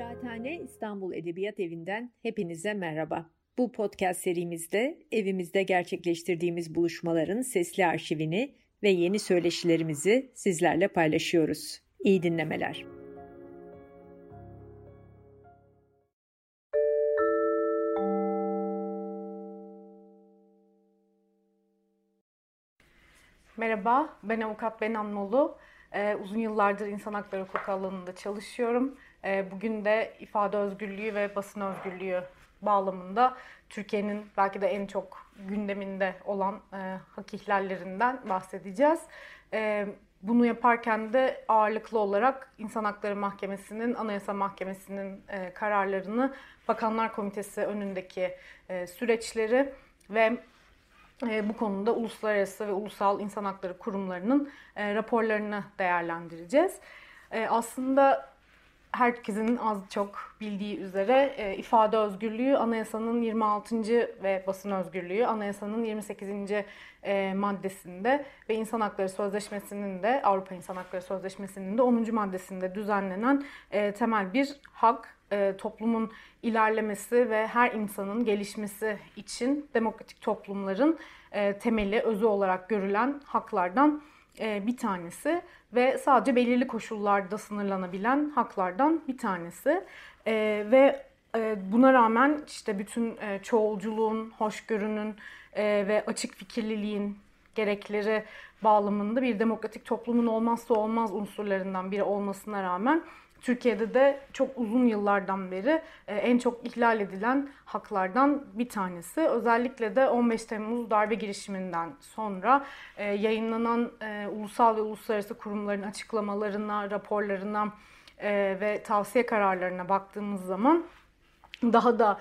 Kıraathane İstanbul Edebiyat Evi'nden hepinize merhaba. Bu podcast serimizde evimizde gerçekleştirdiğimiz buluşmaların sesli arşivini ve yeni söyleşilerimizi sizlerle paylaşıyoruz. İyi dinlemeler. Merhaba, ben avukat Benan Molu. Ee, uzun yıllardır insan hakları hukuku alanında çalışıyorum. Ee, bugün de ifade özgürlüğü ve basın özgürlüğü bağlamında Türkiye'nin belki de en çok gündeminde olan e, hak ihlallerinden bahsedeceğiz. E, bunu yaparken de ağırlıklı olarak İnsan Hakları Mahkemesi'nin, Anayasa Mahkemesi'nin e, kararlarını, Bakanlar Komitesi önündeki e, süreçleri ve e, bu konuda uluslararası ve ulusal insan hakları kurumlarının e, raporlarını değerlendireceğiz. E, aslında herkesin az çok bildiği üzere e, ifade özgürlüğü anayasanın 26. ve basın özgürlüğü anayasanın 28. E, maddesinde ve insan hakları sözleşmesinin de Avrupa İnsan Hakları Sözleşmesi'nin de 10. maddesinde düzenlenen e, temel bir hak e, toplumun ilerlemesi ve her insanın gelişmesi için demokratik toplumların e, temeli özü olarak görülen haklardan e, bir tanesi ve sadece belirli koşullarda sınırlanabilen haklardan bir tanesi. E, ve e, buna rağmen işte bütün e, çoğulculuğun, hoşgörünün e, ve açık fikirliliğin gerekleri bağlamında bir demokratik toplumun olmazsa olmaz unsurlarından biri olmasına rağmen Türkiye'de de çok uzun yıllardan beri e, en çok ihlal edilen haklardan bir tanesi. Özellikle de 15 Temmuz darbe girişiminden sonra e, yayınlanan e, ulusal ve uluslararası kurumların açıklamalarına, raporlarına ve tavsiye kararlarına baktığımız zaman daha da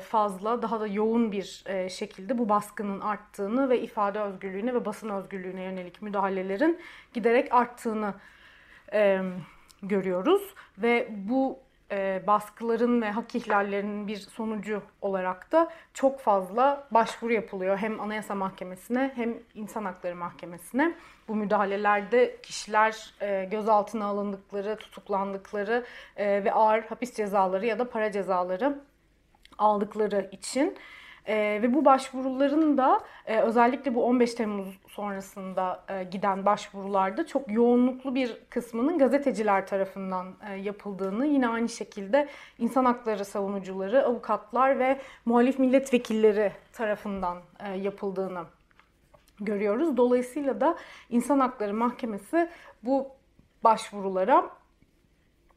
fazla, daha da yoğun bir şekilde bu baskının arttığını ve ifade özgürlüğüne ve basın özgürlüğüne yönelik müdahalelerin giderek arttığını görüyoruz ve bu e, baskıların ve hak ihlallerinin bir sonucu olarak da çok fazla başvuru yapılıyor. Hem Anayasa Mahkemesi'ne hem İnsan Hakları Mahkemesi'ne. Bu müdahalelerde kişiler e, gözaltına alındıkları, tutuklandıkları e, ve ağır hapis cezaları ya da para cezaları aldıkları için e, ve bu başvuruların da e, özellikle bu 15 Temmuz sonrasında e, giden başvurularda çok yoğunluklu bir kısmının gazeteciler tarafından e, yapıldığını, yine aynı şekilde insan hakları savunucuları, avukatlar ve muhalif milletvekilleri tarafından e, yapıldığını görüyoruz. Dolayısıyla da İnsan Hakları Mahkemesi bu başvurulara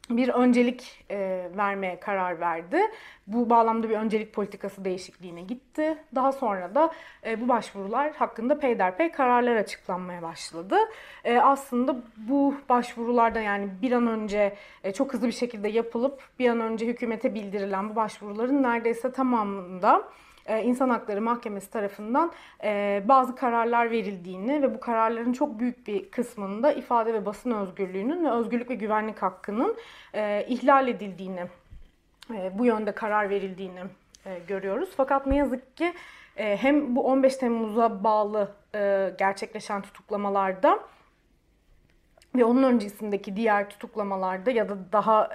bir öncelik e, vermeye karar verdi. Bu bağlamda bir öncelik politikası değişikliğine gitti. Daha sonra da e, bu başvurular hakkında peyderpey kararlar açıklanmaya başladı. E, aslında bu başvurularda yani bir an önce e, çok hızlı bir şekilde yapılıp bir an önce hükümete bildirilen bu başvuruların neredeyse tamamında e, İnsan Hakları Mahkemesi tarafından e, bazı kararlar verildiğini ve bu kararların çok büyük bir kısmında ifade ve basın özgürlüğünün ve özgürlük ve güvenlik hakkının e, ihlal edildiğini, bu yönde karar verildiğini görüyoruz. Fakat ne yazık ki hem bu 15 Temmuz'a bağlı gerçekleşen tutuklamalarda ve onun öncesindeki diğer tutuklamalarda ya da daha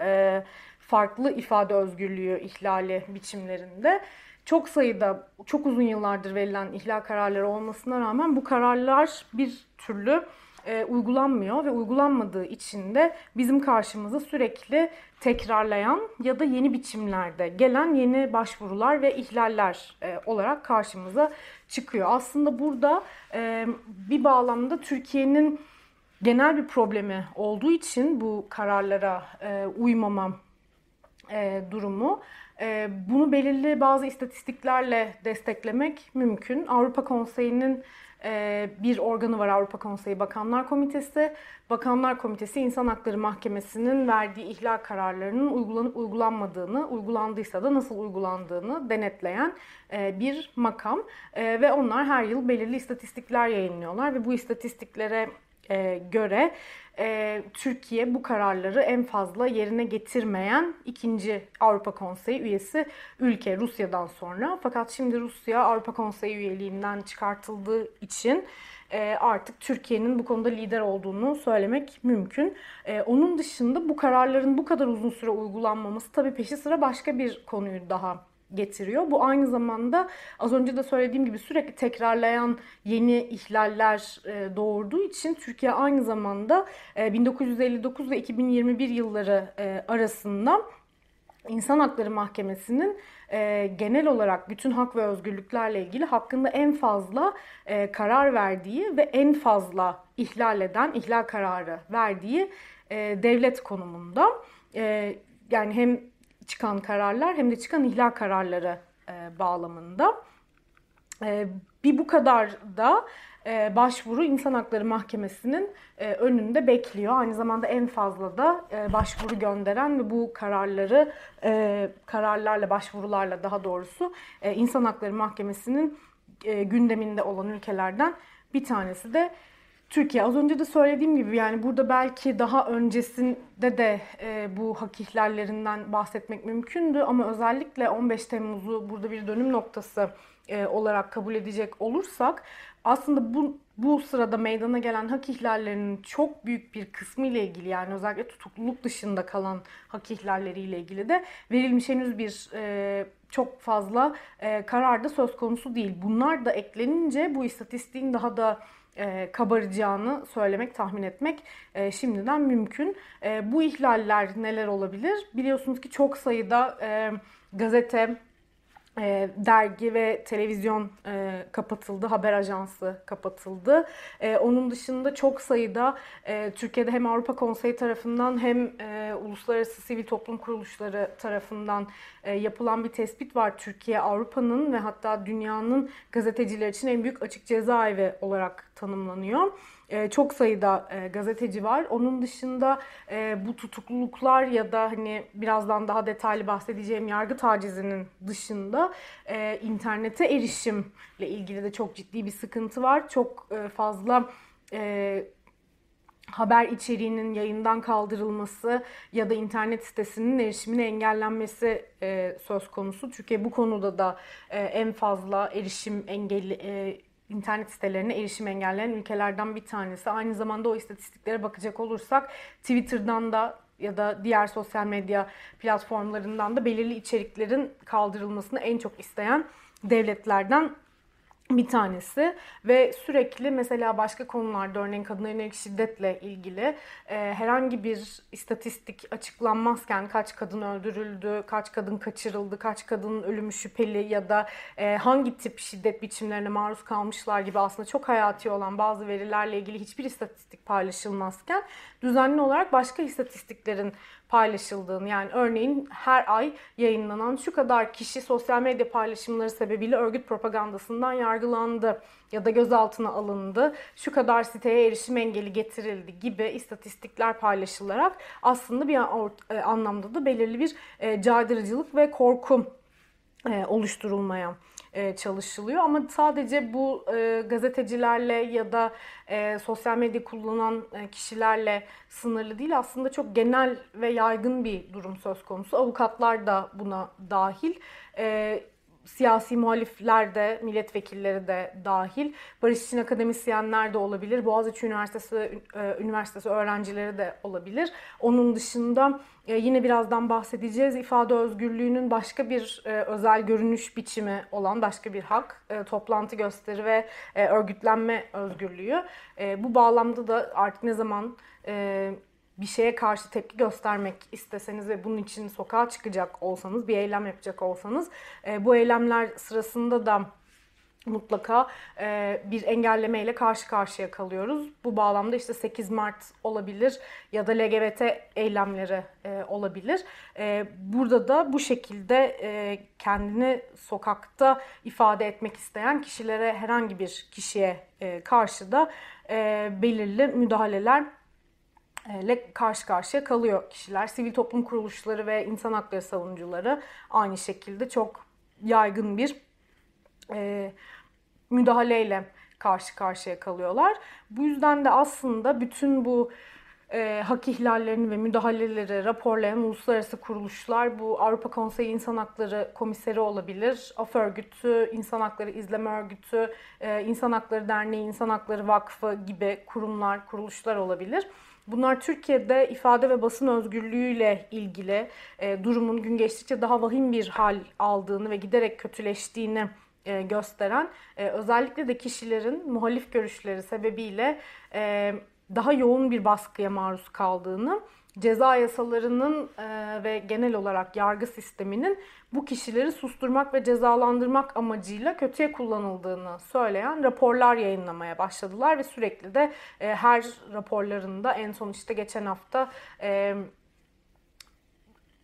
farklı ifade özgürlüğü ihlali biçimlerinde çok sayıda, çok uzun yıllardır verilen ihlal kararları olmasına rağmen bu kararlar bir türlü e, uygulanmıyor ve uygulanmadığı için de bizim karşımıza sürekli tekrarlayan ya da yeni biçimlerde gelen yeni başvurular ve ihlaller e, olarak karşımıza çıkıyor. Aslında burada e, bir bağlamda Türkiye'nin genel bir problemi olduğu için bu kararlara e, uymama e, durumu bunu belirli bazı istatistiklerle desteklemek mümkün. Avrupa Konseyi'nin e, bir organı var Avrupa Konseyi Bakanlar Komitesi. Bakanlar Komitesi İnsan Hakları Mahkemesi'nin verdiği ihlal kararlarının uygulanıp uygulanmadığını, uygulandıysa da nasıl uygulandığını denetleyen e, bir makam. E, ve onlar her yıl belirli istatistikler yayınlıyorlar ve bu istatistiklere göre e, Türkiye bu kararları en fazla yerine getirmeyen ikinci Avrupa Konseyi üyesi ülke Rusya'dan sonra. Fakat şimdi Rusya Avrupa Konseyi üyeliğinden çıkartıldığı için e, artık Türkiye'nin bu konuda lider olduğunu söylemek mümkün. E, onun dışında bu kararların bu kadar uzun süre uygulanmaması tabii peşi sıra başka bir konuyu daha getiriyor. Bu aynı zamanda az önce de söylediğim gibi sürekli tekrarlayan yeni ihlaller e, doğurduğu için Türkiye aynı zamanda 1959 e, ve 2021 yılları e, arasında İnsan Hakları Mahkemesi'nin genel olarak bütün hak ve özgürlüklerle ilgili hakkında en fazla karar verdiği ve en fazla ihlal eden, ihlal kararı verdiği devlet konumunda. yani hem çıkan kararlar hem de çıkan ihlal kararları e, bağlamında. E, bir bu kadar da e, başvuru İnsan Hakları Mahkemesi'nin e, önünde bekliyor. Aynı zamanda en fazla da e, başvuru gönderen ve bu kararları e, kararlarla, başvurularla daha doğrusu e, İnsan Hakları Mahkemesi'nin e, gündeminde olan ülkelerden bir tanesi de Türkiye. Az önce de söylediğim gibi yani burada belki daha öncesinde de e, bu hak ihlallerinden bahsetmek mümkündü ama özellikle 15 Temmuz'u burada bir dönüm noktası e, olarak kabul edecek olursak aslında bu bu sırada meydana gelen hak ihlallerinin çok büyük bir kısmı ile ilgili yani özellikle tutukluluk dışında kalan hak ihlalleriyle ilgili de verilmiş henüz bir e, çok fazla e, karar söz konusu değil. Bunlar da eklenince bu istatistiğin daha da e, kabaracağını söylemek, tahmin etmek e, şimdiden mümkün. E, bu ihlaller neler olabilir? Biliyorsunuz ki çok sayıda e, gazete, dergi ve televizyon kapatıldı, haber ajansı kapatıldı. Onun dışında çok sayıda Türkiye'de hem Avrupa Konseyi tarafından hem e, uluslararası sivil toplum kuruluşları tarafından e, yapılan bir tespit var. Türkiye Avrupa'nın ve hatta dünyanın gazeteciler için en büyük açık cezaevi olarak tanımlanıyor. E, çok sayıda e, gazeteci var. Onun dışında e, bu tutukluluklar ya da hani birazdan daha detaylı bahsedeceğim yargı tacizinin dışında internete erişimle ilgili de çok ciddi bir sıkıntı var. Çok fazla haber içeriğinin yayından kaldırılması ya da internet sitesinin erişimine engellenmesi e, söz konusu. Çünkü bu konuda da e, en fazla erişim engelli e, internet sitelerine erişim engelleyen ülkelerden bir tanesi. Aynı zamanda o istatistiklere bakacak olursak Twitter'dan da ya da diğer sosyal medya platformlarından da belirli içeriklerin kaldırılmasını en çok isteyen devletlerden bir tanesi ve sürekli mesela başka konularda örneğin kadına yönelik şiddetle ilgili e, herhangi bir istatistik açıklanmazken kaç kadın öldürüldü, kaç kadın kaçırıldı, kaç kadının ölümü şüpheli ya da e, hangi tip şiddet biçimlerine maruz kalmışlar gibi aslında çok hayati olan bazı verilerle ilgili hiçbir istatistik paylaşılmazken düzenli olarak başka istatistiklerin paylaşıldığını yani örneğin her ay yayınlanan şu kadar kişi sosyal medya paylaşımları sebebiyle örgüt propagandasından yargılandı ya da gözaltına alındı, şu kadar siteye erişim engeli getirildi gibi istatistikler paylaşılarak aslında bir e, anlamda da belirli bir e, caydırıcılık ve korku e, oluşturulmaya e, çalışılıyor. Ama sadece bu e, gazetecilerle ya da e, sosyal medya kullanan kişilerle sınırlı değil. Aslında çok genel ve yaygın bir durum söz konusu. Avukatlar da buna dahil. Siyasi muhalifler de, milletvekilleri de dahil, barış için akademisyenler de olabilir, Boğaziçi Üniversitesi e, Üniversitesi öğrencileri de olabilir. Onun dışında e, yine birazdan bahsedeceğiz ifade özgürlüğünün başka bir e, özel görünüş biçimi olan başka bir hak, toplantı gösteri ve örgütlenme özgürlüğü. Bu bağlamda da artık ne zaman bir şeye karşı tepki göstermek isteseniz ve bunun için sokağa çıkacak olsanız, bir eylem yapacak olsanız e, bu eylemler sırasında da mutlaka e, bir engellemeyle karşı karşıya kalıyoruz. Bu bağlamda işte 8 Mart olabilir ya da LGBT eylemleri e, olabilir. E, burada da bu şekilde e, kendini sokakta ifade etmek isteyen kişilere herhangi bir kişiye e, karşı da e, belirli müdahaleler ile karşı karşıya kalıyor kişiler. Sivil toplum kuruluşları ve insan hakları savunucuları aynı şekilde çok yaygın bir e, müdahaleyle karşı karşıya kalıyorlar. Bu yüzden de aslında bütün bu e, hak ihlallerini ve müdahaleleri raporlayan uluslararası kuruluşlar bu Avrupa Konseyi İnsan Hakları Komiseri olabilir, AF Örgütü, İnsan Hakları İzleme Örgütü, e, İnsan Hakları Derneği, İnsan Hakları Vakfı gibi kurumlar, kuruluşlar olabilir. Bunlar Türkiye'de ifade ve basın özgürlüğüyle ilgili e, durumun gün geçtikçe daha vahim bir hal aldığını ve giderek kötüleştiğini e, gösteren e, özellikle de kişilerin muhalif görüşleri sebebiyle e, daha yoğun bir baskıya maruz kaldığını, ceza yasalarının e, ve genel olarak yargı sisteminin bu kişileri susturmak ve cezalandırmak amacıyla kötüye kullanıldığını söyleyen raporlar yayınlamaya başladılar ve sürekli de e, her raporlarında en son işte geçen hafta e,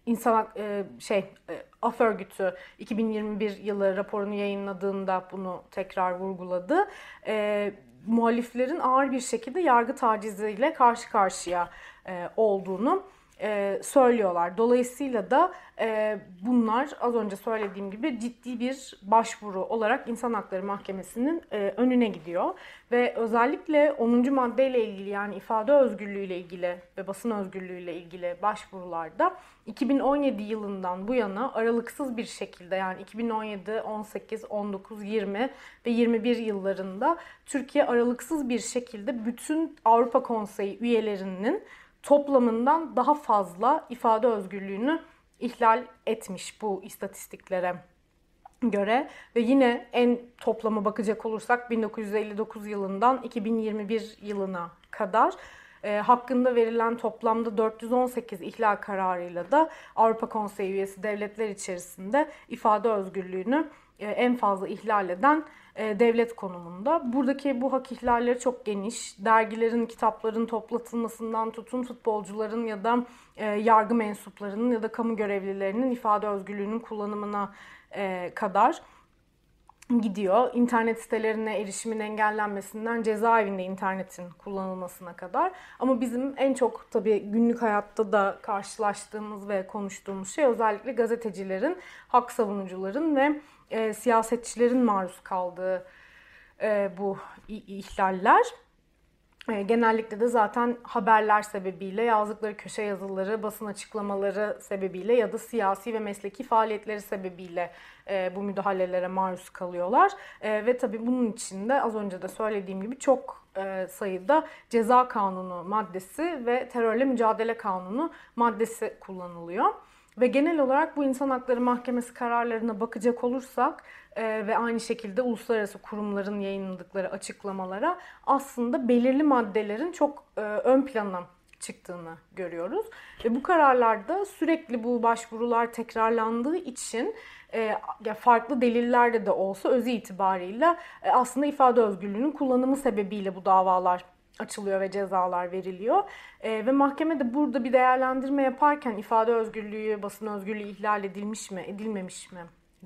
insan e, şey e, Af Örgütü 2021 yılı raporunu yayınladığında bunu tekrar vurguladı. E, muhaliflerin ağır bir şekilde yargı taciziyle karşı karşıya e, olduğunu e, söylüyorlar. Dolayısıyla da e, bunlar az önce söylediğim gibi ciddi bir başvuru olarak İnsan Hakları Mahkemesi'nin önüne gidiyor. Ve özellikle 10. maddeyle ilgili yani ifade özgürlüğüyle ilgili ve basın özgürlüğüyle ilgili başvurularda 2017 yılından bu yana aralıksız bir şekilde yani 2017, 18, 19, 20 ve 21 yıllarında Türkiye aralıksız bir şekilde bütün Avrupa Konseyi üyelerinin toplamından daha fazla ifade özgürlüğünü ihlal etmiş bu istatistiklere göre. Ve yine en toplama bakacak olursak 1959 yılından 2021 yılına kadar e, hakkında verilen toplamda 418 ihlal kararıyla da Avrupa Konseyi üyesi devletler içerisinde ifade özgürlüğünü e, en fazla ihlal eden devlet konumunda. Buradaki bu hak ihlalleri çok geniş. Dergilerin, kitapların toplatılmasından tutun futbolcuların ya da e, yargı mensuplarının ya da kamu görevlilerinin ifade özgürlüğünün kullanımına kadar gidiyor. İnternet sitelerine erişimin engellenmesinden cezaevinde internetin kullanılmasına kadar. Ama bizim en çok tabii günlük hayatta da karşılaştığımız ve konuştuğumuz şey özellikle gazetecilerin, hak savunucuların ve e, siyasetçilerin maruz kaldığı e, bu ihlaller. E, genellikle de zaten haberler sebebiyle, yazdıkları köşe yazıları, basın açıklamaları sebebiyle ya da siyasi ve mesleki faaliyetleri sebebiyle e, bu müdahalelere maruz kalıyorlar. E, ve tabii bunun içinde az önce de söylediğim gibi çok e, sayıda ceza kanunu maddesi ve terörle mücadele kanunu maddesi kullanılıyor. Ve genel olarak bu insan hakları mahkemesi kararlarına bakacak olursak e, ve aynı şekilde uluslararası kurumların yayınladıkları açıklamalara aslında belirli maddelerin çok e, ön plana çıktığını görüyoruz. Ve bu kararlarda sürekli bu başvurular tekrarlandığı için e, farklı delillerle de olsa özü itibarıyla e, aslında ifade özgürlüğünün kullanımı sebebiyle bu davalar açılıyor ve cezalar veriliyor. E, ve mahkeme de burada bir değerlendirme yaparken ifade özgürlüğü, basın özgürlüğü ihlal edilmiş mi, edilmemiş mi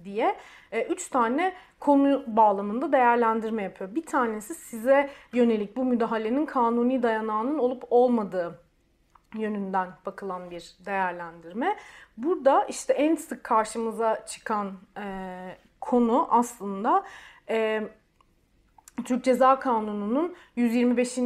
diye e, üç tane konu bağlamında değerlendirme yapıyor. Bir tanesi size yönelik bu müdahalenin kanuni dayanağının olup olmadığı yönünden bakılan bir değerlendirme. Burada işte en sık karşımıza çıkan e, konu aslında e, Türk Ceza Kanunu'nun 125.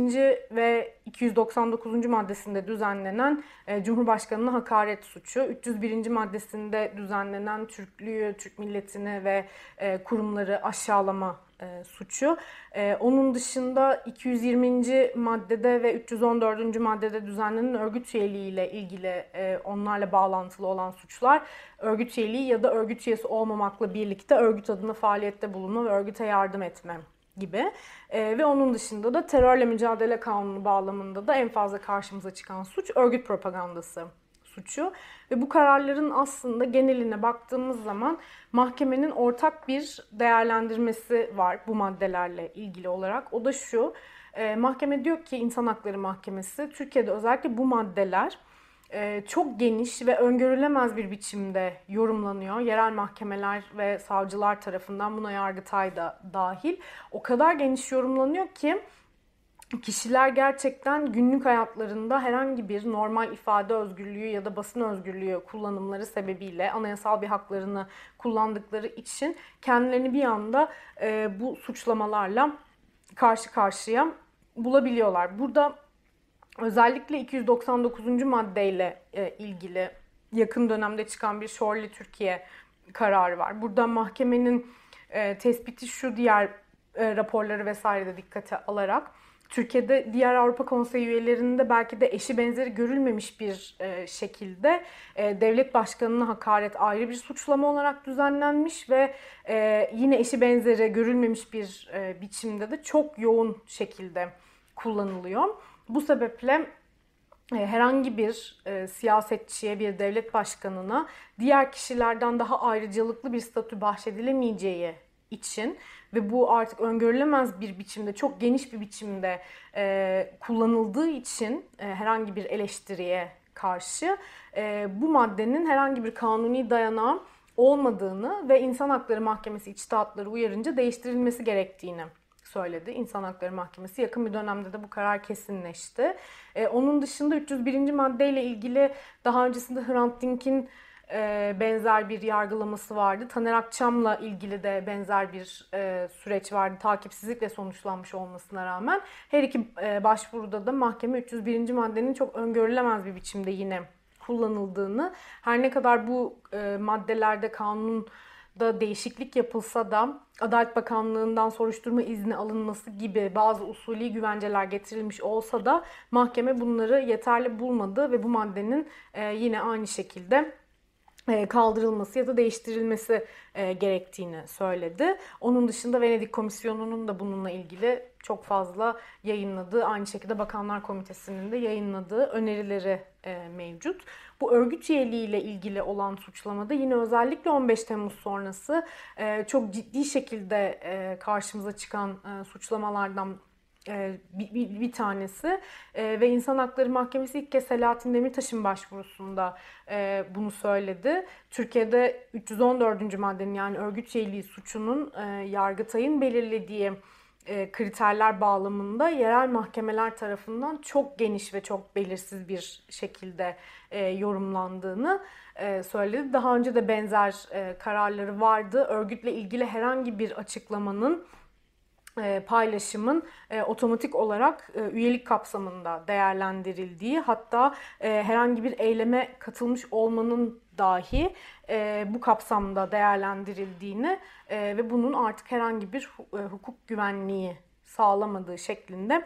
ve 299. maddesinde düzenlenen e, Cumhurbaşkanı'na hakaret suçu, 301. maddesinde düzenlenen Türklüğü, Türk milletini ve e, kurumları aşağılama e, suçu. E, onun dışında 220. maddede ve 314. maddede düzenlenen örgüt üyeliği ile ilgili onlarla bağlantılı olan suçlar örgüt üyeliği ya da örgüt üyesi olmamakla birlikte örgüt adına faaliyette bulunma ve örgüte yardım etme gibi. E, ve onun dışında da terörle mücadele kanunu bağlamında da en fazla karşımıza çıkan suç örgüt propagandası suçu. Ve bu kararların aslında geneline baktığımız zaman mahkemenin ortak bir değerlendirmesi var bu maddelerle ilgili olarak. O da şu, e, mahkeme diyor ki İnsan Hakları Mahkemesi, Türkiye'de özellikle bu maddeler çok geniş ve öngörülemez bir biçimde yorumlanıyor. Yerel mahkemeler ve savcılar tarafından buna Yargıtay da dahil. O kadar geniş yorumlanıyor ki kişiler gerçekten günlük hayatlarında herhangi bir normal ifade özgürlüğü ya da basın özgürlüğü kullanımları sebebiyle anayasal bir haklarını kullandıkları için kendilerini bir anda e, bu suçlamalarla karşı karşıya bulabiliyorlar. Burada özellikle 299. maddeyle e, ilgili yakın dönemde çıkan bir Şorli Türkiye kararı var. Burada mahkemenin e, tespiti şu diğer e, raporları vesaire de dikkate alarak Türkiye'de diğer Avrupa Konseyi üyelerinde belki de eşi benzeri görülmemiş bir şekilde devlet başkanına hakaret ayrı bir suçlama olarak düzenlenmiş ve yine eşi benzeri görülmemiş bir biçimde de çok yoğun şekilde kullanılıyor. Bu sebeple e, herhangi bir e, siyasetçiye, bir devlet başkanına diğer kişilerden daha ayrıcalıklı bir statü bahşedilemeyeceği için ve bu artık öngörülemez bir biçimde, çok geniş bir biçimde e, kullanıldığı için herhangi bir eleştiriye karşı bu maddenin herhangi bir kanuni dayanağı olmadığını ve İnsan Hakları Mahkemesi içtihatları uyarınca değiştirilmesi gerektiğini söyledi. İnsan Hakları Mahkemesi yakın bir dönemde de bu karar kesinleşti. Ee, onun dışında 301. maddeyle ilgili daha öncesinde Hrant Dink'in e, benzer bir yargılaması vardı. Taner Akçam'la ilgili de benzer bir e, süreç vardı. Takipsizlikle sonuçlanmış olmasına rağmen. Her iki e, başvuruda da mahkeme 301. maddenin çok öngörülemez bir biçimde yine kullanıldığını, her ne kadar bu e, maddelerde kanun da değişiklik yapılsa da Adalet Bakanlığı'ndan soruşturma izni alınması gibi bazı usulü güvenceler getirilmiş olsa da mahkeme bunları yeterli bulmadı ve bu maddenin e, yine aynı şekilde e, kaldırılması ya da değiştirilmesi e, gerektiğini söyledi. Onun dışında Venedik Komisyonu'nun da bununla ilgili çok fazla yayınladığı, aynı şekilde Bakanlar Komitesi'nin de yayınladığı önerileri mevcut. Bu örgüt üyeliğiyle ilgili olan suçlamada yine özellikle 15 Temmuz sonrası çok ciddi şekilde karşımıza çıkan suçlamalardan e, bir, bir, bir tanesi e, ve İnsan Hakları Mahkemesi ilk kez Selahattin Demirtaş'ın başvurusunda e, bunu söyledi. Türkiye'de 314. maddenin yani örgüt üyeliği suçunun e, Yargıtay'ın belirlediği e, kriterler bağlamında yerel mahkemeler tarafından çok geniş ve çok belirsiz bir şekilde e, yorumlandığını e, söyledi. Daha önce de benzer kararları vardı. Örgütle ilgili herhangi bir açıklamanın paylaşımın otomatik olarak üyelik kapsamında değerlendirildiği hatta herhangi bir eyleme katılmış olmanın dahi bu kapsamda değerlendirildiğini ve bunun artık herhangi bir hukuk güvenliği sağlamadığı şeklinde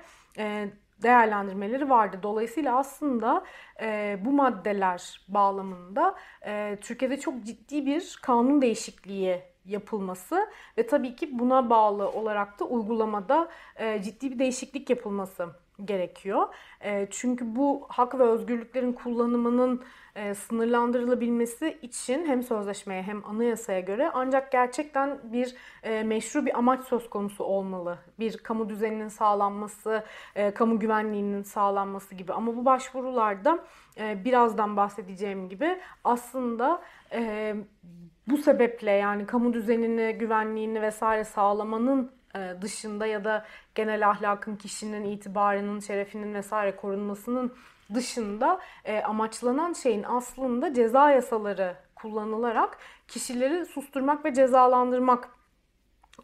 değerlendirmeleri vardı. Dolayısıyla aslında e, bu maddeler bağlamında e, Türkiye'de çok ciddi bir kanun değişikliği yapılması ve tabii ki buna bağlı olarak da uygulamada e, ciddi bir değişiklik yapılması gerekiyor. E, çünkü bu hak ve özgürlüklerin kullanımının e, sınırlandırılabilmesi için hem sözleşmeye hem anayasaya göre ancak gerçekten bir e, meşru bir amaç söz konusu olmalı. Bir kamu düzeninin sağlanması, e, kamu güvenliğinin sağlanması gibi. Ama bu başvurularda e, birazdan bahsedeceğim gibi aslında e, bu sebeple yani kamu düzenini, güvenliğini vesaire sağlamanın dışında ya da genel ahlakın, kişinin itibarının, şerefinin vesaire korunmasının dışında e, amaçlanan şeyin aslında ceza yasaları kullanılarak kişileri susturmak ve cezalandırmak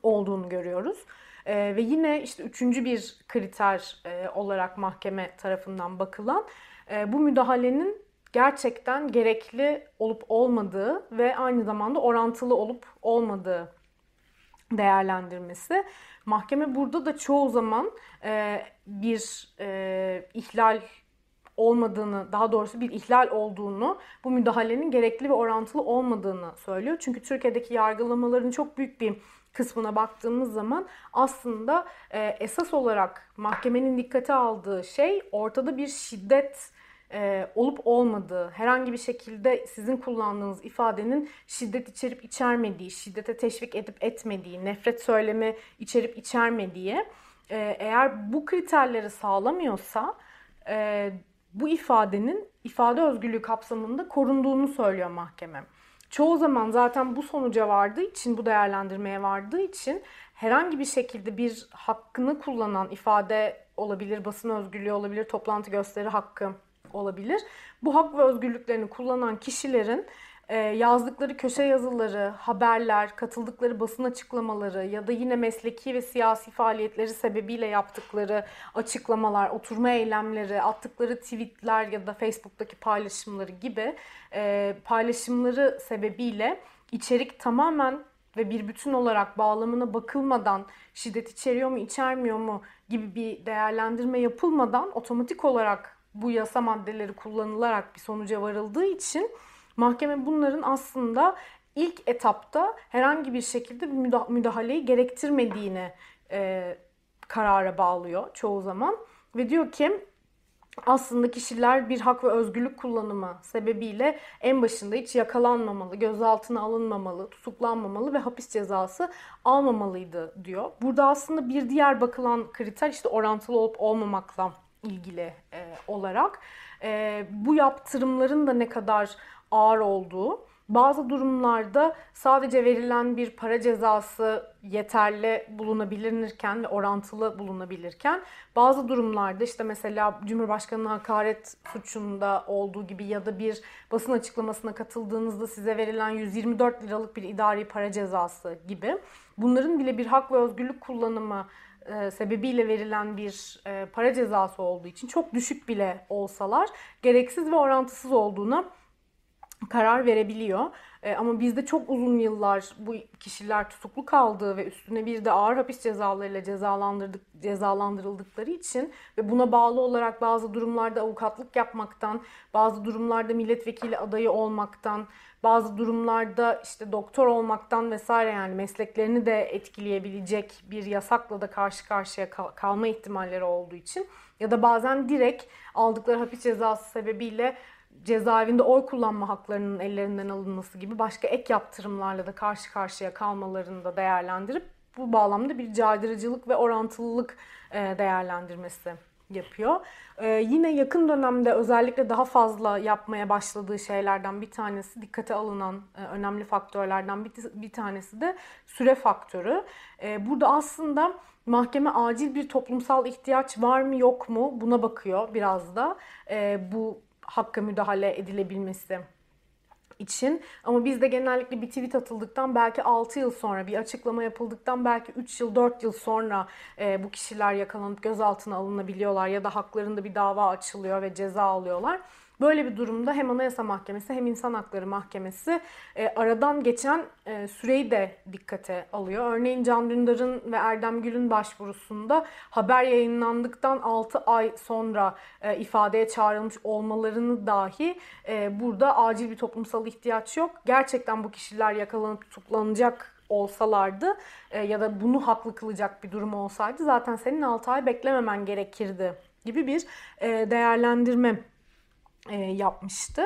olduğunu görüyoruz. E, ve yine işte üçüncü bir kriter e, olarak mahkeme tarafından bakılan e, bu müdahalenin gerçekten gerekli olup olmadığı ve aynı zamanda orantılı olup olmadığı değerlendirmesi. Mahkeme burada da çoğu zaman e, bir e, ihlal olmadığını, daha doğrusu bir ihlal olduğunu, bu müdahalenin gerekli ve orantılı olmadığını söylüyor. Çünkü Türkiye'deki yargılamaların çok büyük bir kısmına baktığımız zaman aslında e, esas olarak mahkemenin dikkate aldığı şey ortada bir şiddet e, olup olmadığı, herhangi bir şekilde sizin kullandığınız ifadenin şiddet içerip içermediği, şiddete teşvik edip etmediği, nefret söylemi içerip içermediği, e, eğer bu kriterleri sağlamıyorsa e, bu ifadenin ifade özgürlüğü kapsamında korunduğunu söylüyor mahkeme. Çoğu zaman zaten bu sonuca vardığı için, bu değerlendirmeye vardığı için herhangi bir şekilde bir hakkını kullanan ifade olabilir, basın özgürlüğü olabilir, toplantı gösteri hakkı olabilir. Bu hak ve özgürlüklerini kullanan kişilerin e, yazdıkları köşe yazıları, haberler, katıldıkları basın açıklamaları ya da yine mesleki ve siyasi faaliyetleri sebebiyle yaptıkları açıklamalar, oturma eylemleri, attıkları tweetler ya da Facebook'taki paylaşımları gibi e, paylaşımları sebebiyle içerik tamamen ve bir bütün olarak bağlamına bakılmadan şiddet içeriyor mu içermiyor mu gibi bir değerlendirme yapılmadan otomatik olarak bu yasa maddeleri kullanılarak bir sonuca varıldığı için mahkeme bunların aslında ilk etapta herhangi bir şekilde bir müdahaleyi gerektirmediğini e, karara bağlıyor çoğu zaman ve diyor ki aslında kişiler bir hak ve özgürlük kullanımı sebebiyle en başında hiç yakalanmamalı, gözaltına alınmamalı, tutuklanmamalı ve hapis cezası almamalıydı diyor. Burada aslında bir diğer bakılan kriter işte orantılı olup olmamakla ilgili e, olarak. E, bu yaptırımların da ne kadar ağır olduğu bazı durumlarda sadece verilen bir para cezası yeterli bulunabilirken ve orantılı bulunabilirken bazı durumlarda işte mesela Cumhurbaşkanı'nın hakaret suçunda olduğu gibi ya da bir basın açıklamasına katıldığınızda size verilen 124 liralık bir idari para cezası gibi bunların bile bir hak ve özgürlük kullanımı e, sebebiyle verilen bir e, para cezası olduğu için çok düşük bile olsalar gereksiz ve orantısız olduğuna karar verebiliyor. E, ama bizde çok uzun yıllar bu kişiler tutuklu kaldığı ve üstüne bir de ağır hapis cezalarıyla cezalandırdık, cezalandırıldıkları için ve buna bağlı olarak bazı durumlarda avukatlık yapmaktan, bazı durumlarda milletvekili adayı olmaktan, bazı durumlarda işte doktor olmaktan vesaire yani mesleklerini de etkileyebilecek bir yasakla da karşı karşıya kal- kalma ihtimalleri olduğu için ya da bazen direkt aldıkları hapis cezası sebebiyle cezaevinde oy kullanma haklarının ellerinden alınması gibi başka ek yaptırımlarla da karşı karşıya kalmalarını da değerlendirip bu bağlamda bir caydırıcılık ve orantılılık e, değerlendirmesi yapıyor. Ee, yine yakın dönemde özellikle daha fazla yapmaya başladığı şeylerden bir tanesi dikkate alınan e, önemli faktörlerden bir, tanesi de süre faktörü. Burada aslında mahkeme acil bir toplumsal ihtiyaç var mı yok mu buna bakıyor biraz da. Bu hakka müdahale edilebilmesi için. Ama bizde genellikle bir tweet atıldıktan belki 6 yıl sonra bir açıklama yapıldıktan belki 3 yıl 4 yıl sonra e, bu kişiler yakalanıp gözaltına alınabiliyorlar ya da haklarında bir dava açılıyor ve ceza alıyorlar. Böyle bir durumda hem Anayasa Mahkemesi hem İnsan Hakları Mahkemesi e, aradan geçen e, süreyi de dikkate alıyor. Örneğin Can Dündar'ın ve Erdem Gül'ün başvurusunda haber yayınlandıktan 6 ay sonra e, ifadeye çağrılmış olmalarını dahi e, burada acil bir toplumsal ihtiyaç yok. Gerçekten bu kişiler yakalanıp tutuklanacak olsalardı e, ya da bunu haklı kılacak bir durum olsaydı zaten senin 6 ay beklememen gerekirdi gibi bir e, değerlendirme yapmıştı.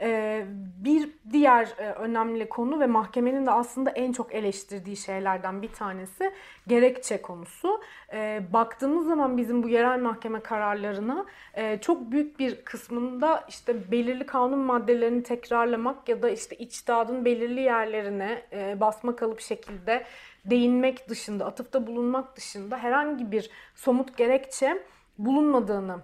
E, bir diğer e, önemli konu ve mahkemenin de aslında en çok eleştirdiği şeylerden bir tanesi gerekçe konusu. E, baktığımız zaman bizim bu yerel mahkeme kararlarına e, çok büyük bir kısmında işte belirli kanun maddelerini tekrarlamak ya da işte içtihadın belirli yerlerine e, basma kalıp şekilde değinmek dışında, atıfta bulunmak dışında herhangi bir somut gerekçe bulunmadığını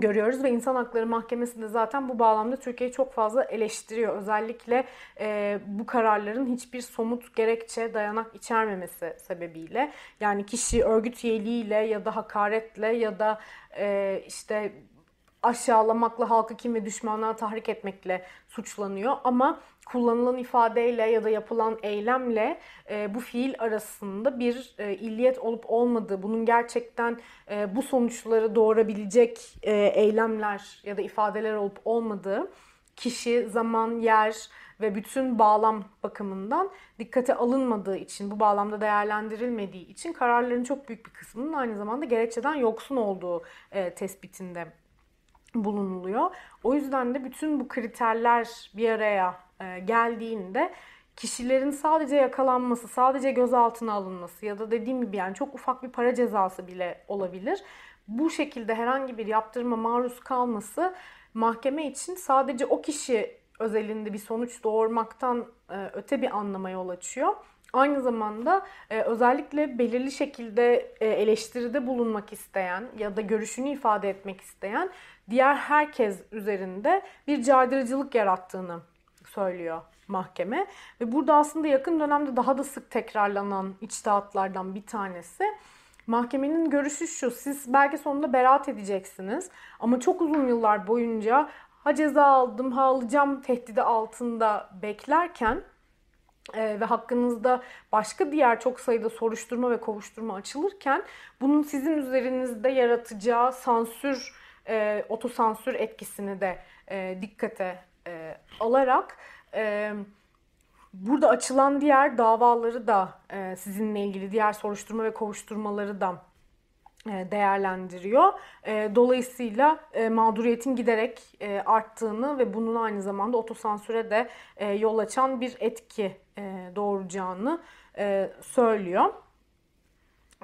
görüyoruz ve İnsan Hakları Mahkemesi de zaten bu bağlamda Türkiye'yi çok fazla eleştiriyor. Özellikle e, bu kararların hiçbir somut gerekçe, dayanak içermemesi sebebiyle. Yani kişi örgüt üyeliğiyle ya da hakaretle ya da e, işte aşağılamakla, halkı kim ve düşmanlığa tahrik etmekle suçlanıyor. Ama kullanılan ifadeyle ya da yapılan eylemle e, bu fiil arasında bir e, illiyet olup olmadığı, bunun gerçekten e, bu sonuçları doğurabilecek e, eylemler ya da ifadeler olup olmadığı kişi, zaman, yer ve bütün bağlam bakımından dikkate alınmadığı için, bu bağlamda değerlendirilmediği için kararların çok büyük bir kısmının aynı zamanda gerekçeden yoksun olduğu e, tespitinde bulunuluyor. O yüzden de bütün bu kriterler bir araya geldiğinde kişilerin sadece yakalanması, sadece gözaltına alınması ya da dediğim gibi yani çok ufak bir para cezası bile olabilir. Bu şekilde herhangi bir yaptırıma maruz kalması mahkeme için sadece o kişi özelinde bir sonuç doğurmaktan e, öte bir anlama yol açıyor. Aynı zamanda e, özellikle belirli şekilde e, eleştiride bulunmak isteyen ya da görüşünü ifade etmek isteyen diğer herkes üzerinde bir caydırıcılık yarattığını söylüyor mahkeme. Ve burada aslında yakın dönemde daha da sık tekrarlanan içtihatlardan bir tanesi. Mahkemenin görüşü şu, siz belki sonunda beraat edeceksiniz ama çok uzun yıllar boyunca ha ceza aldım ha alacağım tehdidi altında beklerken e, ve hakkınızda başka diğer çok sayıda soruşturma ve kovuşturma açılırken bunun sizin üzerinizde yaratacağı sansür, e, otosansür etkisini de e, dikkate e, alarak e, burada açılan diğer davaları da e, sizinle ilgili diğer soruşturma ve kovuşturmaları da e, değerlendiriyor. E, dolayısıyla e, mağduriyetin giderek arttığını ve bunun aynı zamanda otosansüre de yol açan bir etki doğuracağını söylüyor.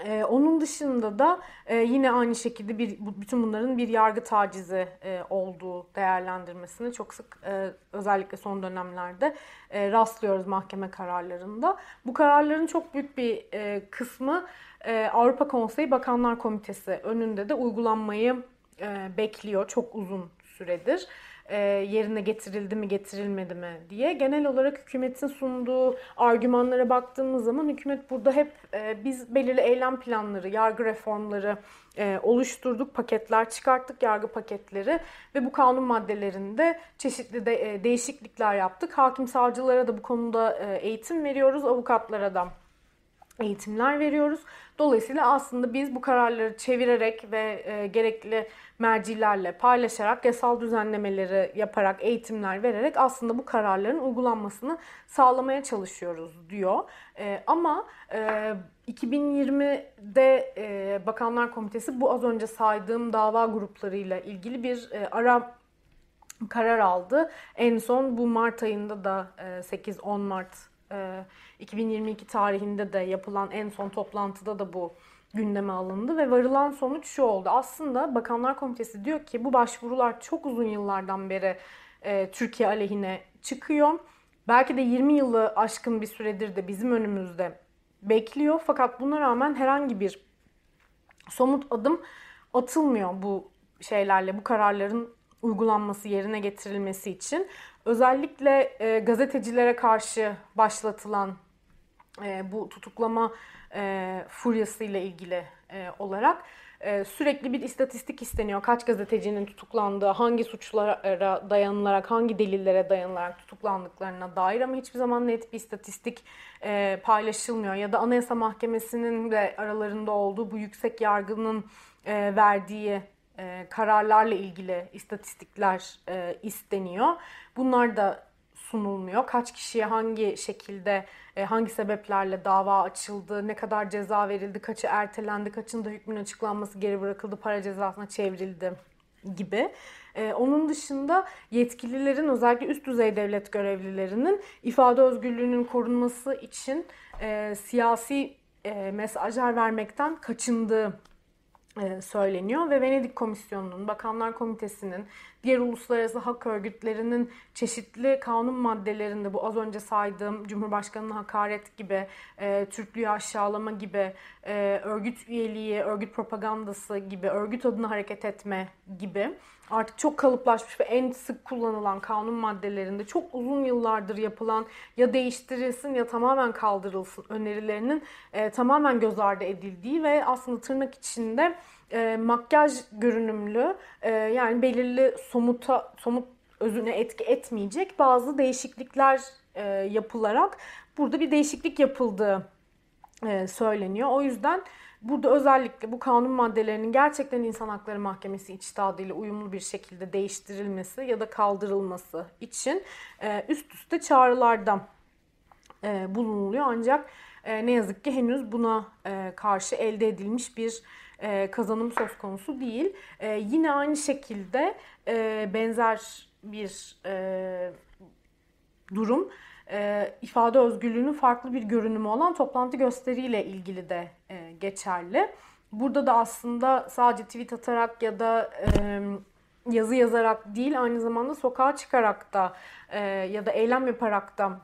Ee, onun dışında da e, yine aynı şekilde bir bütün bunların bir yargı tacizi e, olduğu değerlendirmesini çok sık e, özellikle son dönemlerde e, rastlıyoruz mahkeme kararlarında. Bu kararların çok büyük bir e, kısmı e, Avrupa Konseyi Bakanlar Komitesi önünde de uygulanmayı e, bekliyor çok uzun süredir e, yerine getirildi mi getirilmedi mi diye. Genel olarak hükümetin sunduğu argümanlara baktığımız zaman hükümet burada hep e, biz belirli eylem planları, yargı reformları e, oluşturduk, paketler çıkarttık, yargı paketleri ve bu kanun maddelerinde çeşitli de, e, değişiklikler yaptık. Hakim savcılara da bu konuda e, eğitim veriyoruz, avukatlara da eğitimler veriyoruz. Dolayısıyla aslında biz bu kararları çevirerek ve e, gerekli mercilerle paylaşarak, yasal düzenlemeleri yaparak, eğitimler vererek aslında bu kararların uygulanmasını sağlamaya çalışıyoruz diyor. E, ama e, 2020'de e, Bakanlar Komitesi bu az önce saydığım dava gruplarıyla ilgili bir e, ara karar aldı. En son bu Mart ayında da e, 8-10 Mart 2022 e, tarihinde de yapılan en son toplantıda da bu gündeme alındı ve varılan sonuç şu oldu. Aslında Bakanlar Komitesi diyor ki bu başvurular çok uzun yıllardan beri e, Türkiye aleyhine çıkıyor. Belki de 20 yılı aşkın bir süredir de bizim önümüzde bekliyor. Fakat buna rağmen herhangi bir somut adım atılmıyor bu şeylerle, bu kararların uygulanması, yerine getirilmesi için. Özellikle e, gazetecilere karşı başlatılan e, bu tutuklama e, furyasıyla ilgili e, olarak e, sürekli bir istatistik isteniyor. Kaç gazetecinin tutuklandığı, hangi suçlara dayanılarak, hangi delillere dayanılarak tutuklandıklarına dair ama hiçbir zaman net bir istatistik e, paylaşılmıyor. Ya da Anayasa Mahkemesi'nin de aralarında olduğu bu yüksek yargının e, verdiği e, kararlarla ilgili istatistikler e, isteniyor. Bunlar da sunulmuyor. Kaç kişiye hangi şekilde, e, hangi sebeplerle dava açıldı, ne kadar ceza verildi, kaçı ertelendi, kaçında hükmün açıklanması geri bırakıldı, para cezasına çevrildi gibi. Ee, onun dışında yetkililerin özellikle üst düzey devlet görevlilerinin ifade özgürlüğünün korunması için e, siyasi e, mesajlar vermekten kaçındığı söyleniyor ve Venedik Komisyonu'nun, Bakanlar Komitesi'nin, diğer uluslararası hak örgütlerinin çeşitli kanun maddelerinde bu az önce saydığım Cumhurbaşkanı'na hakaret gibi, e, Türklüğü aşağılama gibi, e, örgüt üyeliği, örgüt propagandası gibi, örgüt adına hareket etme gibi artık çok kalıplaşmış ve en sık kullanılan kanun maddelerinde çok uzun yıllardır yapılan ya değiştirilsin ya tamamen kaldırılsın önerilerinin e, tamamen göz ardı edildiği ve aslında tırnak içinde e, makyaj görünümlü e, yani belirli somuta somut özüne etki etmeyecek bazı değişiklikler e, yapılarak burada bir değişiklik yapıldığı e, söyleniyor. O yüzden Burada özellikle bu kanun maddelerinin gerçekten İnsan Hakları Mahkemesi içtihadıyla uyumlu bir şekilde değiştirilmesi ya da kaldırılması için e, üst üste çağrılarda e, bulunuluyor. Ancak e, ne yazık ki henüz buna karşı elde edilmiş bir kazanım söz konusu değil. Yine aynı şekilde benzer bir durum e, ifade özgürlüğünün farklı bir görünümü olan toplantı gösteriyle ilgili de e, geçerli. Burada da aslında sadece tweet atarak ya da e, yazı yazarak değil aynı zamanda sokağa çıkarak da e, ya da eylem yaparak da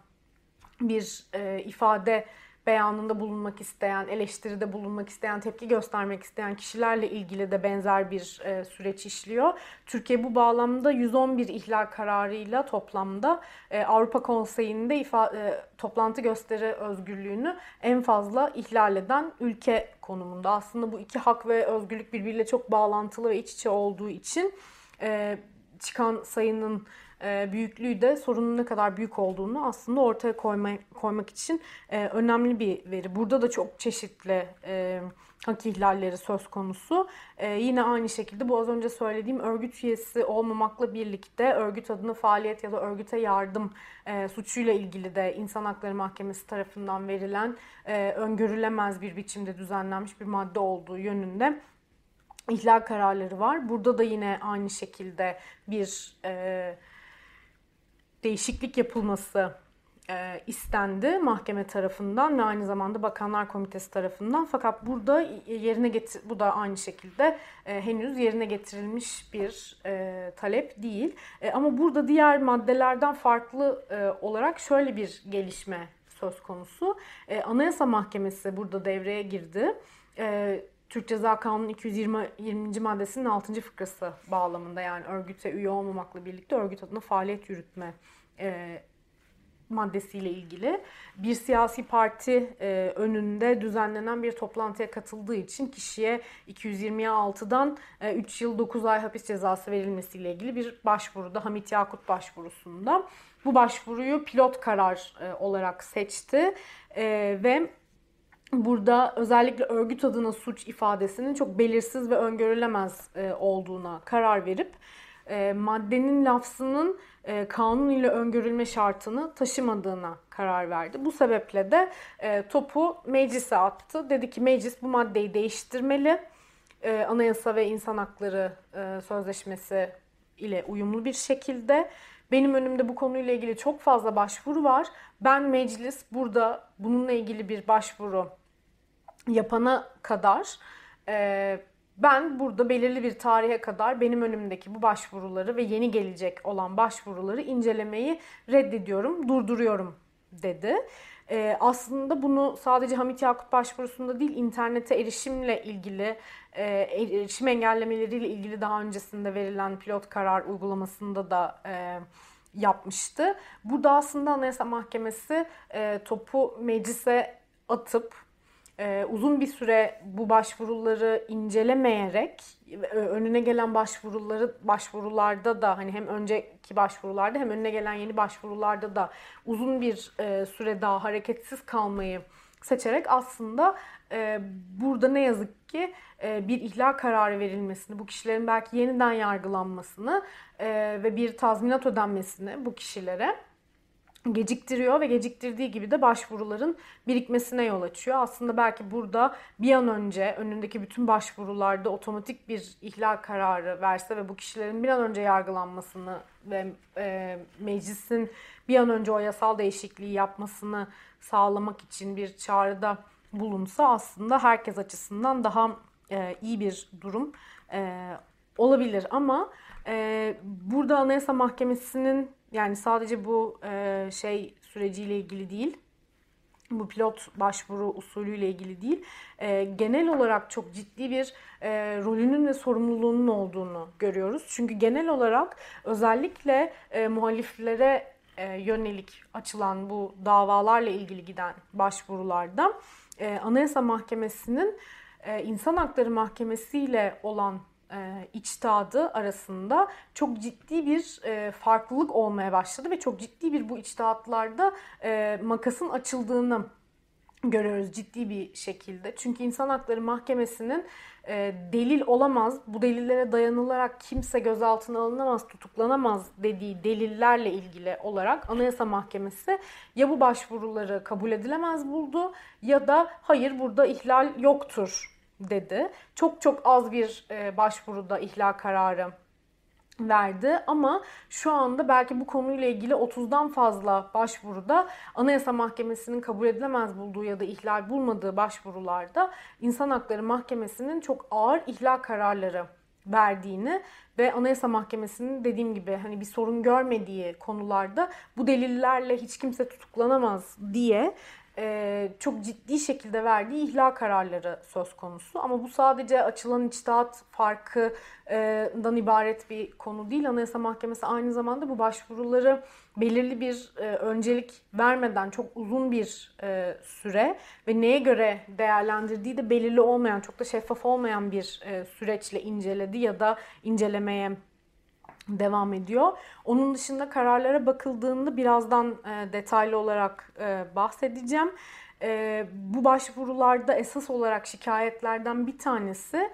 bir e, ifade beyanında bulunmak isteyen, eleştiride bulunmak isteyen, tepki göstermek isteyen kişilerle ilgili de benzer bir e, süreç işliyor. Türkiye bu bağlamda 111 ihlal kararıyla toplamda e, Avrupa Konseyi'nde ifa, e, toplantı gösteri özgürlüğünü en fazla ihlal eden ülke konumunda. Aslında bu iki hak ve özgürlük birbiriyle çok bağlantılı ve iç içe olduğu için e, çıkan sayının e, büyüklüğü de sorunun ne kadar büyük olduğunu aslında ortaya koymak, koymak için e, önemli bir veri. Burada da çok çeşitli e, hak ihlalleri söz konusu. Yine aynı şekilde bu az önce söylediğim örgüt üyesi olmamakla birlikte örgüt adına faaliyet ya da örgüte yardım suçuyla ilgili de İnsan Hakları Mahkemesi tarafından verilen öngörülemez bir biçimde düzenlenmiş bir madde olduğu yönünde ihlal kararları var. Burada da yine aynı şekilde bir e, değişiklik yapılması e, istendi mahkeme tarafından ve aynı zamanda Bakanlar Komitesi tarafından. Fakat burada yerine getir bu da aynı şekilde e, henüz yerine getirilmiş bir e, talep değil. E, ama burada diğer maddelerden farklı e, olarak şöyle bir gelişme söz konusu. E, Anayasa Mahkemesi burada devreye girdi. E, Türk Ceza Kanunu 220. 20. maddesinin 6. fıkrası bağlamında yani örgüte üye olmamakla birlikte örgüt adına faaliyet yürütme e, maddesiyle ilgili bir siyasi parti e, önünde düzenlenen bir toplantıya katıldığı için kişiye 226'dan e, 3 yıl 9 ay hapis cezası verilmesiyle ilgili bir başvuruda Hamit Yakut başvurusunda bu başvuruyu pilot karar e, olarak seçti e, ve burada özellikle örgüt adına suç ifadesinin çok belirsiz ve öngörülemez e, olduğuna karar verip e, maddenin lafzının e, kanun ile öngörülme şartını taşımadığına karar verdi. Bu sebeple de topu meclise attı. Dedi ki meclis bu maddeyi değiştirmeli. Anayasa ve İnsan Hakları Sözleşmesi ile uyumlu bir şekilde. Benim önümde bu konuyla ilgili çok fazla başvuru var. Ben meclis burada bununla ilgili bir başvuru yapana kadar e, ben burada belirli bir tarihe kadar benim önümdeki bu başvuruları ve yeni gelecek olan başvuruları incelemeyi reddediyorum, durduruyorum dedi. Ee, aslında bunu sadece Hamit Yakut başvurusunda değil internete erişimle ilgili e, erişim engellemeleriyle ilgili daha öncesinde verilen pilot karar uygulamasında da e, yapmıştı. Burada aslında Anayasa Mahkemesi e, topu meclise atıp e, uzun bir süre bu başvuruları incelemeyerek önüne gelen başvuruları başvurularda da hani hem önceki başvurularda hem önüne gelen yeni başvurularda da uzun bir e, süre daha hareketsiz kalmayı seçerek aslında e, burada ne yazık ki e, bir ihlal kararı verilmesini, bu kişilerin belki yeniden yargılanmasını e, ve bir tazminat ödenmesini bu kişilere geciktiriyor ve geciktirdiği gibi de başvuruların birikmesine yol açıyor. Aslında belki burada bir an önce önündeki bütün başvurularda otomatik bir ihlal kararı verse ve bu kişilerin bir an önce yargılanmasını ve e, meclisin bir an önce o yasal değişikliği yapmasını sağlamak için bir çağrıda bulunsa aslında herkes açısından daha e, iyi bir durum e, olabilir. Ama e, burada Anayasa Mahkemesi'nin yani sadece bu e, şey süreciyle ilgili değil. Bu pilot başvuru usulüyle ilgili değil. E, genel olarak çok ciddi bir e, rolünün ve sorumluluğunun olduğunu görüyoruz. Çünkü genel olarak özellikle e, muhaliflere e, yönelik açılan bu davalarla ilgili giden başvurularda e, Anayasa Mahkemesi'nin e, İnsan Hakları Mahkemesi ile olan e, içtihadı arasında çok ciddi bir e, farklılık olmaya başladı ve çok ciddi bir bu içtihatlarda e, makasın açıldığını görüyoruz ciddi bir şekilde. Çünkü İnsan Hakları Mahkemesi'nin e, delil olamaz, bu delillere dayanılarak kimse gözaltına alınamaz, tutuklanamaz dediği delillerle ilgili olarak Anayasa Mahkemesi ya bu başvuruları kabul edilemez buldu ya da hayır burada ihlal yoktur dedi. Çok çok az bir e, başvuruda ihlal kararı verdi ama şu anda belki bu konuyla ilgili 30'dan fazla başvuruda Anayasa Mahkemesi'nin kabul edilemez bulduğu ya da ihlal bulmadığı başvurularda İnsan Hakları Mahkemesi'nin çok ağır ihlal kararları verdiğini ve Anayasa Mahkemesi'nin dediğim gibi hani bir sorun görmediği konularda bu delillerle hiç kimse tutuklanamaz diye e, çok ciddi şekilde verdiği ihlal kararları söz konusu. Ama bu sadece açılan içtihat farkından ibaret bir konu değil. Anayasa Mahkemesi aynı zamanda bu başvuruları belirli bir e, öncelik vermeden çok uzun bir e, süre ve neye göre değerlendirdiği de belirli olmayan, çok da şeffaf olmayan bir e, süreçle inceledi ya da incelemeye devam ediyor. Onun dışında kararlara bakıldığında birazdan e, detaylı olarak e, bahsedeceğim. E, bu başvurularda esas olarak şikayetlerden bir tanesi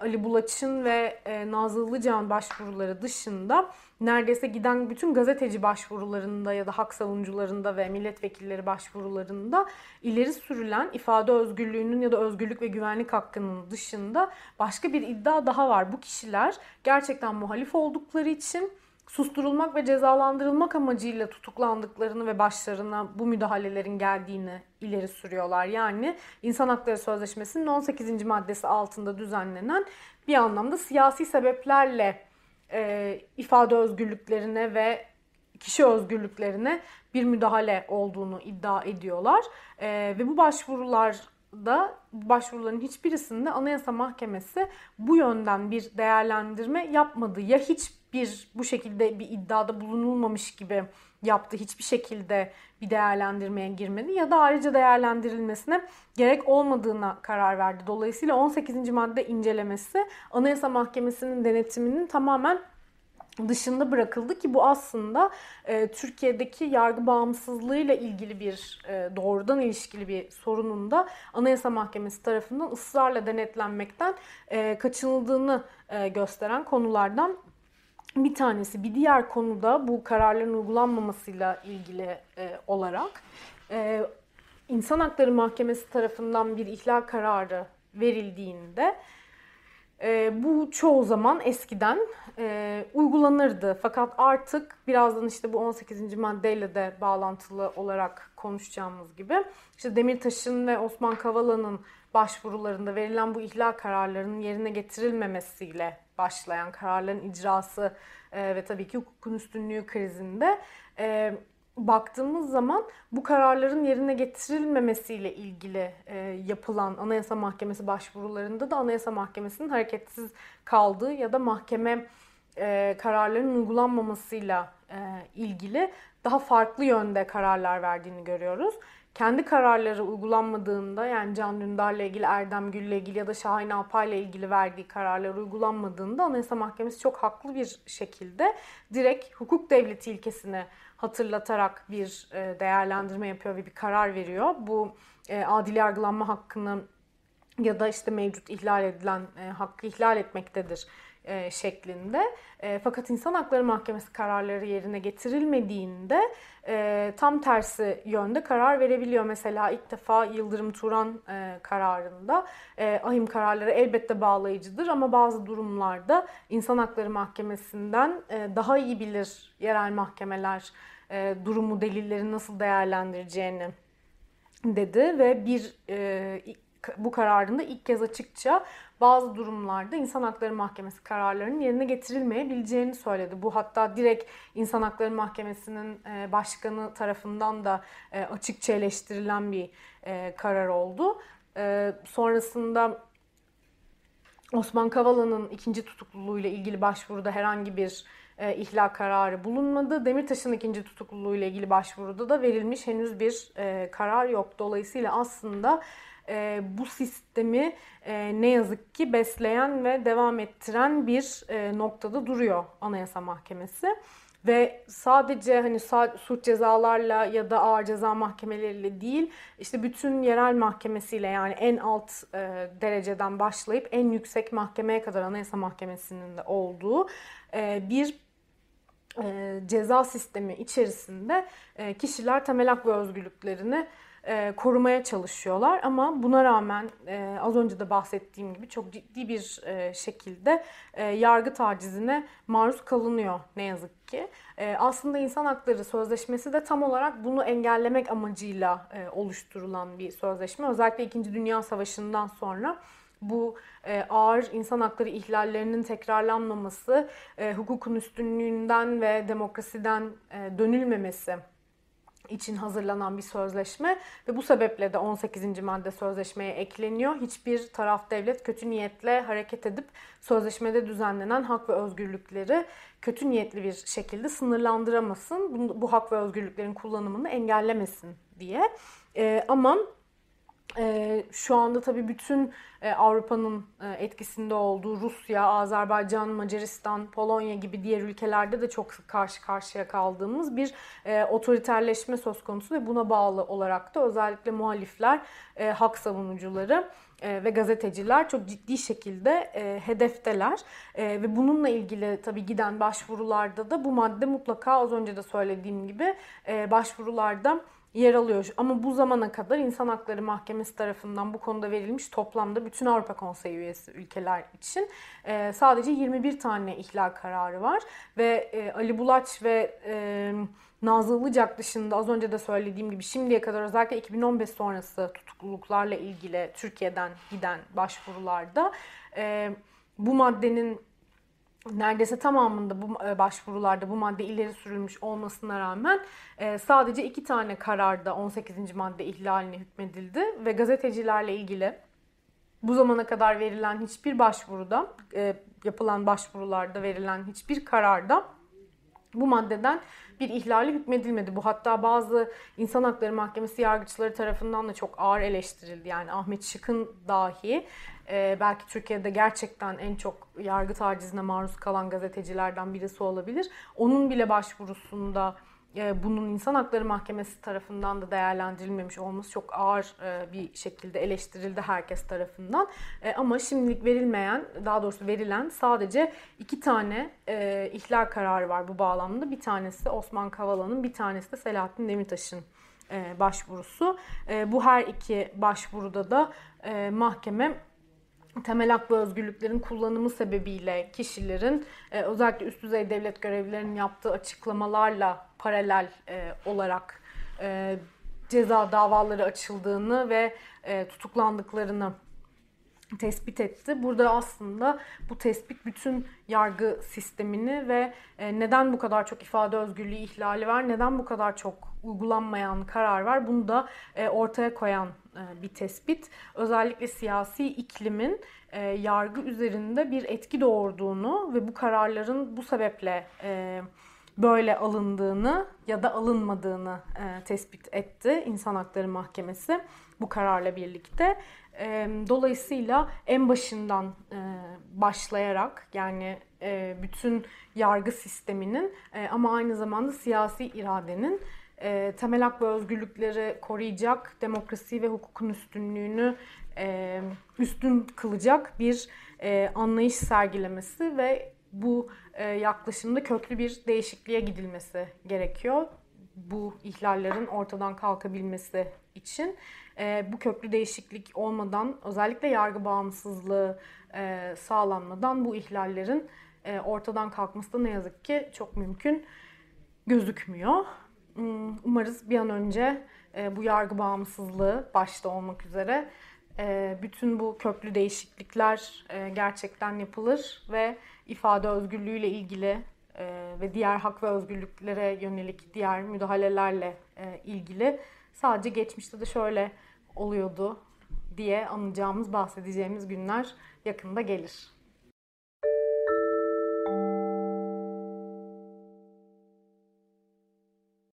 Ali Bulaç'ın ve Nazlı Ilıcan başvuruları dışında neredeyse giden bütün gazeteci başvurularında ya da hak savunucularında ve milletvekilleri başvurularında ileri sürülen ifade özgürlüğünün ya da özgürlük ve güvenlik hakkının dışında başka bir iddia daha var. Bu kişiler gerçekten muhalif oldukları için susturulmak ve cezalandırılmak amacıyla tutuklandıklarını ve başlarına bu müdahalelerin geldiğini ileri sürüyorlar. Yani İnsan Hakları Sözleşmesi'nin 18. maddesi altında düzenlenen bir anlamda siyasi sebeplerle e, ifade özgürlüklerine ve kişi özgürlüklerine bir müdahale olduğunu iddia ediyorlar. E, ve bu başvurularda başvuruların hiçbirisinde Anayasa Mahkemesi bu yönden bir değerlendirme yapmadı. Ya hiçbir bu şekilde bir iddiada bulunulmamış gibi yaptı. Hiçbir şekilde bir değerlendirmeye girmedi ya da ayrıca değerlendirilmesine gerek olmadığına karar verdi. Dolayısıyla 18. madde incelemesi Anayasa Mahkemesi'nin denetiminin tamamen dışında bırakıldı ki bu aslında e, Türkiye'deki yargı bağımsızlığıyla ilgili bir e, doğrudan ilişkili bir sorunun da Anayasa Mahkemesi tarafından ısrarla denetlenmekten e, kaçınıldığını e, gösteren konulardan bir tanesi. Bir diğer konuda bu kararların uygulanmamasıyla ilgili e, olarak e, İnsan Hakları Mahkemesi tarafından bir ihlal kararı verildiğinde e, bu çoğu zaman eskiden e, uygulanırdı. Fakat artık birazdan işte bu 18. maddeyle de bağlantılı olarak konuşacağımız gibi işte Demirtaş'ın ve Osman Kavala'nın başvurularında verilen bu ihlal kararlarının yerine getirilmemesiyle başlayan kararların icrası e, ve tabii ki hukukun üstünlüğü krizinde e, baktığımız zaman bu kararların yerine getirilmemesiyle ilgili e, yapılan Anayasa Mahkemesi başvurularında da Anayasa Mahkemesi'nin hareketsiz kaldığı ya da mahkeme e, kararların uygulanmamasıyla e, ilgili daha farklı yönde kararlar verdiğini görüyoruz kendi kararları uygulanmadığında yani Can Dündar'la ilgili, Erdem Gül'le ilgili ya da Şahin Alpay'la ilgili verdiği kararlar uygulanmadığında Anayasa Mahkemesi çok haklı bir şekilde direkt hukuk devleti ilkesini hatırlatarak bir e, değerlendirme yapıyor ve bir karar veriyor. Bu e, adil yargılanma hakkını ya da işte mevcut ihlal edilen e, hakkı ihlal etmektedir e, şeklinde. E, fakat İnsan Hakları Mahkemesi kararları yerine getirilmediğinde e, tam tersi yönde karar verebiliyor. Mesela ilk defa Yıldırım Turan e, kararında e, ahim kararları elbette bağlayıcıdır ama bazı durumlarda İnsan Hakları Mahkemesi'nden e, daha iyi bilir yerel mahkemeler e, durumu, delilleri nasıl değerlendireceğini dedi ve bir e, bu kararında ilk kez açıkça bazı durumlarda İnsan Hakları Mahkemesi kararlarının yerine getirilmeyebileceğini söyledi. Bu hatta direkt İnsan Hakları Mahkemesi'nin e, başkanı tarafından da e, açıkça eleştirilen bir e, karar oldu. Sonrasında Osman Kavala'nın ikinci tutukluluğuyla ilgili başvuruda herhangi bir e, ihlal kararı bulunmadı. Demirtaş'ın ikinci tutukluluğuyla ilgili başvuruda da verilmiş henüz bir e, karar yok. Dolayısıyla aslında e, bu sistemi e, ne yazık ki besleyen ve devam ettiren bir e, noktada duruyor Anayasa Mahkemesi. Ve sadece hani suç cezalarla ya da ağır ceza mahkemeleriyle değil, işte bütün yerel mahkemesiyle yani en alt e, dereceden başlayıp en yüksek mahkemeye kadar Anayasa Mahkemesi'nin de olduğu e, bir e, ceza sistemi içerisinde e, kişiler temel hak ve özgürlüklerini e, korumaya çalışıyorlar ama buna rağmen e, az önce de bahsettiğim gibi çok ciddi bir e, şekilde e, yargı tacizine maruz kalınıyor ne yazık ki. E, aslında insan hakları sözleşmesi de tam olarak bunu engellemek amacıyla e, oluşturulan bir sözleşme. Özellikle 2. Dünya Savaşı'ndan sonra bu e, ağır insan hakları ihlallerinin tekrarlanmaması, e, hukukun üstünlüğünden ve demokrasiden e, dönülmemesi için hazırlanan bir sözleşme ve bu sebeple de 18. madde sözleşmeye ekleniyor. Hiçbir taraf devlet kötü niyetle hareket edip sözleşmede düzenlenen hak ve özgürlükleri kötü niyetli bir şekilde sınırlandıramasın. Bu, bu hak ve özgürlüklerin kullanımını engellemesin diye. Ee, ama e, şu anda tabii bütün e, Avrupa'nın e, etkisinde olduğu Rusya, Azerbaycan, Macaristan, Polonya gibi diğer ülkelerde de çok karşı karşıya kaldığımız bir e, otoriterleşme söz konusu ve buna bağlı olarak da özellikle muhalifler, e, hak savunucuları e, ve gazeteciler çok ciddi şekilde e, hedefteler. E, ve bununla ilgili tabii giden başvurularda da bu madde mutlaka az önce de söylediğim gibi e, başvurularda yer alıyor. Ama bu zamana kadar İnsan Hakları Mahkemesi tarafından bu konuda verilmiş toplamda bütün Avrupa Konseyi üyesi ülkeler için e, sadece 21 tane ihlal kararı var. Ve e, Ali Bulaç ve e, Nazlı Ilıcak dışında az önce de söylediğim gibi şimdiye kadar özellikle 2015 sonrası tutukluluklarla ilgili Türkiye'den giden başvurularda bu maddenin neredeyse tamamında bu e, başvurularda bu madde ileri sürülmüş olmasına rağmen e, sadece iki tane kararda 18. madde ihlaline hükmedildi ve gazetecilerle ilgili bu zamana kadar verilen hiçbir başvuruda e, yapılan başvurularda verilen hiçbir kararda bu maddeden bir ihlali hükmedilmedi. Bu hatta bazı insan hakları mahkemesi yargıçları tarafından da çok ağır eleştirildi. Yani Ahmet Şık'ın dahi e, belki Türkiye'de gerçekten en çok yargı tacizine maruz kalan gazetecilerden birisi olabilir. Onun bile başvurusunda bunun insan hakları mahkemesi tarafından da değerlendirilmemiş olması çok ağır e, bir şekilde eleştirildi herkes tarafından. E, ama şimdilik verilmeyen, daha doğrusu verilen sadece iki tane ihlal kararı var bu bağlamda. Bir tanesi Osman Kavala'nın, bir tanesi de Selahattin Demirtaş'ın başvurusu. Bu her iki başvuruda da mahkeme temel hak ve özgürlüklerin kullanımı sebebiyle kişilerin e, özellikle üst düzey devlet görevlilerinin yaptığı açıklamalarla paralel e, olarak e, ceza davaları açıldığını ve e, tutuklandıklarını tespit etti. Burada aslında bu tespit bütün yargı sistemini ve e, neden bu kadar çok ifade özgürlüğü ihlali var, neden bu kadar çok uygulanmayan karar var bunu da e, ortaya koyan bir tespit. Özellikle siyasi iklimin yargı üzerinde bir etki doğurduğunu ve bu kararların bu sebeple böyle alındığını ya da alınmadığını tespit etti İnsan Hakları Mahkemesi bu kararla birlikte. Dolayısıyla en başından başlayarak yani bütün yargı sisteminin ama aynı zamanda siyasi iradenin temel hak ve özgürlükleri koruyacak, demokrasi ve hukukun üstünlüğünü üstün kılacak bir anlayış sergilemesi ve bu yaklaşımda köklü bir değişikliğe gidilmesi gerekiyor. Bu ihlallerin ortadan kalkabilmesi için e, bu köklü değişiklik olmadan özellikle yargı bağımsızlığı e, sağlanmadan bu ihlallerin e, ortadan kalkması da ne yazık ki çok mümkün gözükmüyor. Hmm, umarız bir an önce e, bu yargı bağımsızlığı başta olmak üzere e, bütün bu köklü değişiklikler e, gerçekten yapılır ve ifade özgürlüğüyle ilgili ve diğer hak ve özgürlüklere yönelik diğer müdahalelerle ilgili sadece geçmişte de şöyle oluyordu diye anacağımız, bahsedeceğimiz günler yakında gelir.